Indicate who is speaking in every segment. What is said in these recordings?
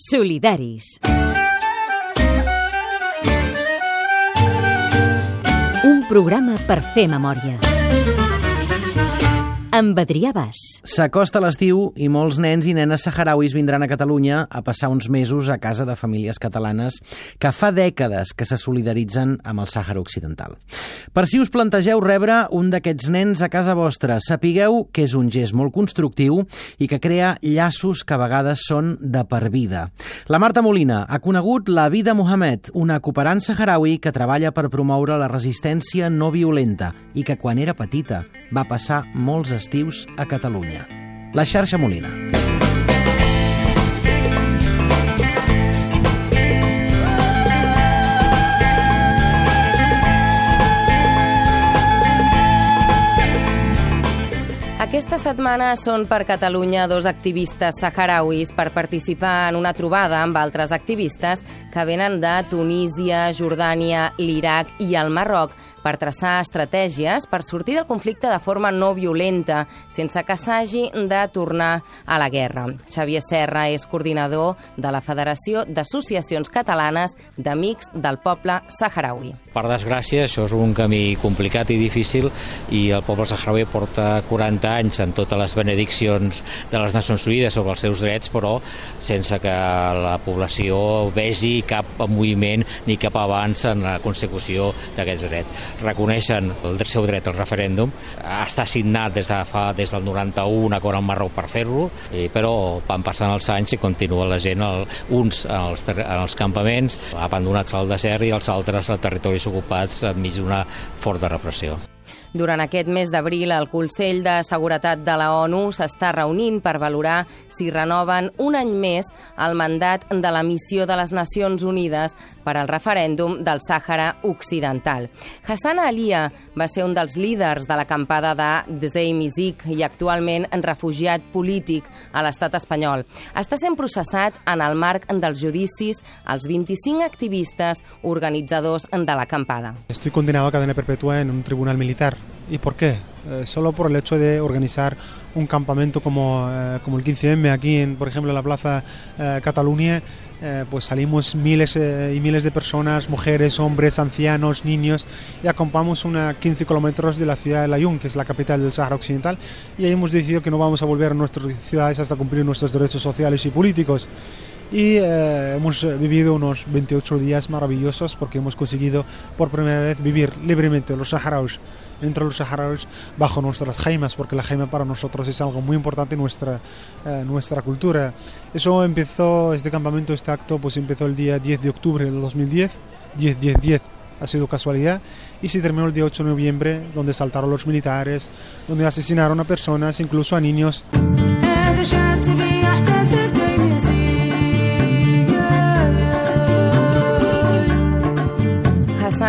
Speaker 1: Solidaris. Un programa per fer memòria. Amb Adrià Bas.
Speaker 2: S'acosta l'estiu i molts nens i nenes saharauis vindran a Catalunya a passar uns mesos a casa de famílies catalanes que fa dècades que se solidaritzen amb el Sàhara Occidental. Per si us plantegeu rebre un d'aquests nens a casa vostra, sapigueu que és un gest molt constructiu i que crea llaços que a vegades són de per vida. La Marta Molina ha conegut la vida Mohamed, una cooperant saharaui que treballa per promoure la resistència no violenta i que quan era petita va passar molts estius a Catalunya. La xarxa Molina.
Speaker 3: Aquesta setmana són per Catalunya dos activistes saharauis per participar en una trobada amb altres activistes que venen de Tunísia, Jordània, l'Iraq i el Marroc per traçar estratègies per sortir del conflicte de forma no violenta, sense que s'hagi de tornar a la guerra. Xavier Serra és coordinador de la Federació d'Associacions Catalanes d'Amics del Poble Saharaui.
Speaker 4: Per desgràcia, això és un camí complicat i difícil i el poble saharaui porta 40 anys en totes les benediccions de les Nacions Unides sobre els seus drets, però sense que la població vegi cap moviment ni cap avanç en la consecució d'aquests drets reconeixen el seu dret al referèndum. Està signat des, de fa, des del 91 un acord amb Marroc per fer-lo, però van passant els anys i continua la gent, el, uns en els campaments abandonats al desert i els altres a territoris ocupats enmig d'una forta repressió.
Speaker 3: Durant aquest mes d'abril, el Consell de Seguretat de la ONU s'està reunint per valorar si renoven un any més el mandat de la missió de les Nacions Unides per al referèndum del Sàhara Occidental. Hassan Alia va ser un dels líders de l'acampada de Mizik i actualment en refugiat polític a l'estat espanyol. Està sent processat en el marc dels judicis als 25 activistes organitzadors de l'acampada.
Speaker 5: Estoy condenado a cadena perpetua en un tribunal militar. ¿Y por qué? Eh, solo por el hecho de organizar un campamento como, eh, el 15M aquí, en, por ejemplo, en la Plaza eh, Cataluña, eh, pues salimos miles y miles de personas, mujeres, hombres, ancianos, niños, y acompamos una 15 kilómetros de la ciudad de Layún, que es la capital del Sahara Occidental, y ahí hemos decidido que no vamos a volver a nuestras ciudades hasta cumplir nuestros derechos sociales y políticos y eh, hemos vivido unos 28 días maravillosos porque hemos conseguido por primera vez vivir libremente los saharauis entre los saharauis bajo nuestras jaimas porque la jaima para nosotros es algo muy importante en nuestra, eh, nuestra cultura. Eso empezó, este campamento, este acto, pues empezó el día 10 de octubre del 2010, 10, 10, 10 ha sido casualidad, y se terminó el día 8 de noviembre, donde saltaron los militares, donde asesinaron a personas, incluso a niños.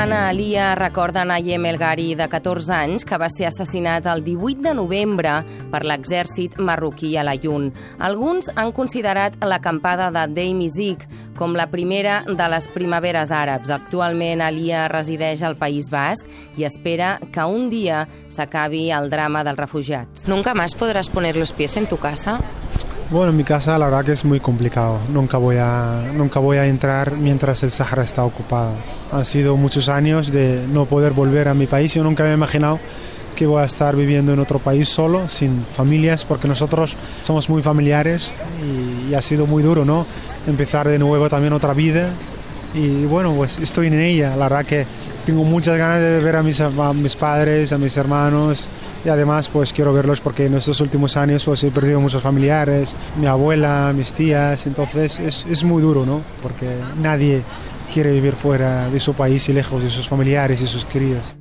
Speaker 3: Hassan Alia recorda Nayem Elgari, de 14 anys, que va ser assassinat el 18 de novembre per l'exèrcit marroquí a la Llun. Alguns han considerat l'acampada de Dei com la primera de les primaveres àrabs. Actualment Alia resideix al País Basc i espera que un dia s'acabi el drama dels refugiats.
Speaker 6: ¿Nunca más podrás poner los pies en tu casa?
Speaker 5: Bueno, en mi casa la verdad que es muy complicado. Nunca voy a, nunca voy a entrar mientras el Sahara está ocupado. Han sido muchos años de no poder volver a mi país. Yo nunca he imaginado que voy a estar viviendo en otro país solo, sin familias, porque nosotros somos muy familiares y, y ha sido muy duro, ¿no? Empezar de nuevo también otra vida. Y bueno, pues estoy en ella. La verdad que tengo muchas ganas de ver a mis, a mis padres, a mis hermanos, y además pues quiero verlos porque en estos últimos años pues, he perdido muchos familiares, mi abuela, mis tías, entonces es, es muy duro, ¿no? Porque nadie quiere vivir fuera de su país y lejos de sus familiares y sus queridos.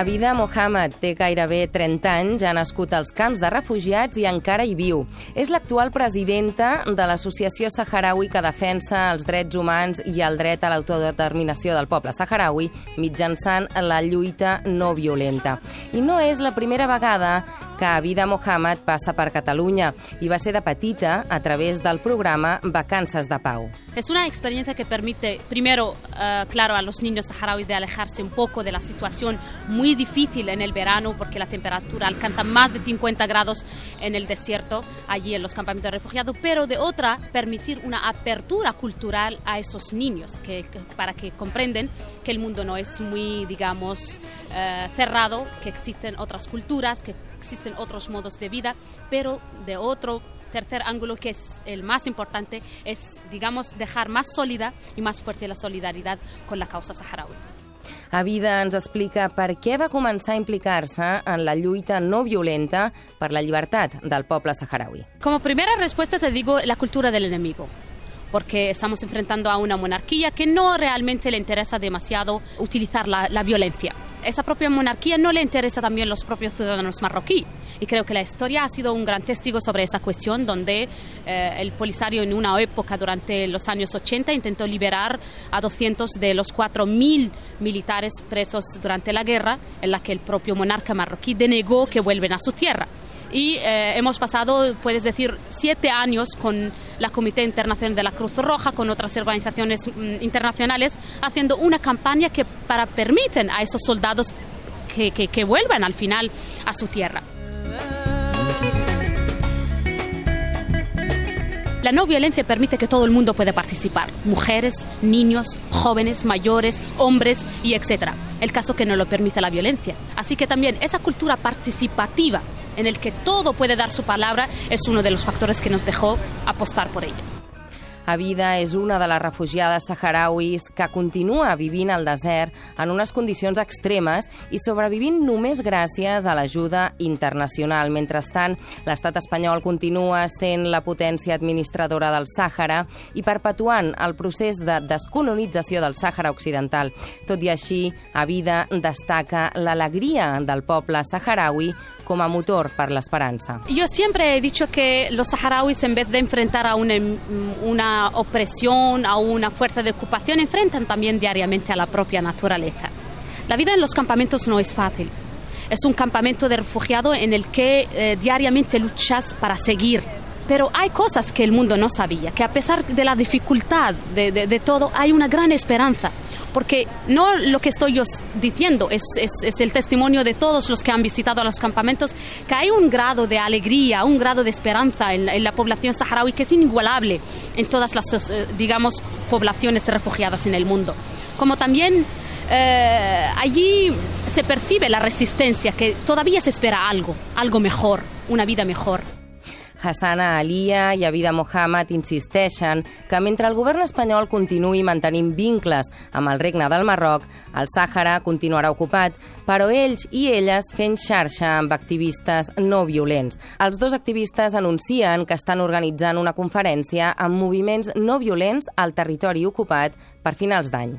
Speaker 3: Abida Mohamed té gairebé 30 anys, ha nascut als camps de refugiats i encara hi viu. És l'actual presidenta de l'Associació Saharaui que defensa els drets humans i el dret a l'autodeterminació del poble saharaui mitjançant la lluita no violenta. I no és la primera vegada que Abida Mohamed passa per Catalunya i va ser de petita a través del programa Vacances de Pau.
Speaker 7: Es una experiencia que permite, primero, uh, claro, a los niños saharauis de alejarse un poco de la situación muy difícil en el verano porque la temperatura alcanza más de 50 grados en el desierto, allí en los campamentos de refugiados, pero de otra, permitir una apertura cultural a esos niños que, para que comprenden que el mundo no es muy, digamos, uh, cerrado, que existen otras culturas, que existen otros modos de vida, pero de otro tercer ángulo que es el más importante es, digamos, dejar más sólida y más fuerte la solidaridad con la causa saharaui.
Speaker 3: Avida ens explica per què va començar a implicar-se en la lluita no violenta per la llibertat del poble saharaui.
Speaker 7: Como primera respuesta te digo la cultura del enemigo porque estamos enfrentando a una monarquía que no realmente le interesa demasiado utilizar la, la violencia. Esa propia monarquía no le interesa también los propios ciudadanos marroquíes. Y creo que la historia ha sido un gran testigo sobre esa cuestión, donde eh, el Polisario en una época durante los años 80 intentó liberar a 200 de los 4.000 militares presos durante la guerra, en la que el propio monarca marroquí denegó que vuelven a su tierra y eh, hemos pasado, puedes decir, siete años con la Comité Internacional de la Cruz Roja, con otras organizaciones mm, internacionales, haciendo una campaña que para permiten a esos soldados que, que, que vuelvan al final a su tierra. La no violencia permite que todo el mundo pueda participar, mujeres, niños, jóvenes, mayores, hombres y etcétera. El caso que no lo permite la violencia. Así que también esa cultura participativa en el que todo puede dar su palabra es uno de los factores que nos dejó apostar por ella.
Speaker 3: Abida és una de les refugiades saharauis que continua vivint al desert en unes condicions extremes i sobrevivint només gràcies a l'ajuda internacional. Mentrestant, l'estat espanyol continua sent la potència administradora del Sàhara i perpetuant el procés de descolonització del Sàhara Occidental. Tot i així, Abida destaca l'alegria del poble saharaui com a motor per l'esperança.
Speaker 7: Yo siempre he dicho que los saharauis, en vez de enfrentar a una, una opresión, a una fuerza de ocupación, enfrentan también diariamente a la propia naturaleza. La vida en los campamentos no es fácil. Es un campamento de refugiados en el que eh, diariamente luchas para seguir. Pero hay cosas que el mundo no sabía, que a pesar de la dificultad de, todo, hay una gran esperanza porque no lo que estoy yo diciendo es, el testimonio de todos los que han visitado los campamentos, que hay un grado de alegría, un grado de esperanza en, en la población saharaui que es inigualable en todas las, eh, digamos, poblaciones refugiadas en el mundo. Como también eh, allí se percibe la resistencia, que todavía se espera algo, algo mejor, una vida mejor.
Speaker 3: Hassana Alia i Abida Mohamed insisteixen que mentre el govern espanyol continuï mantenint vincles amb el regne del Marroc, el Sàhara continuarà ocupat, però ells i elles fent xarxa amb activistes no violents. Els dos activistes anuncien que estan organitzant una conferència amb moviments no violents al territori ocupat per finals d'any.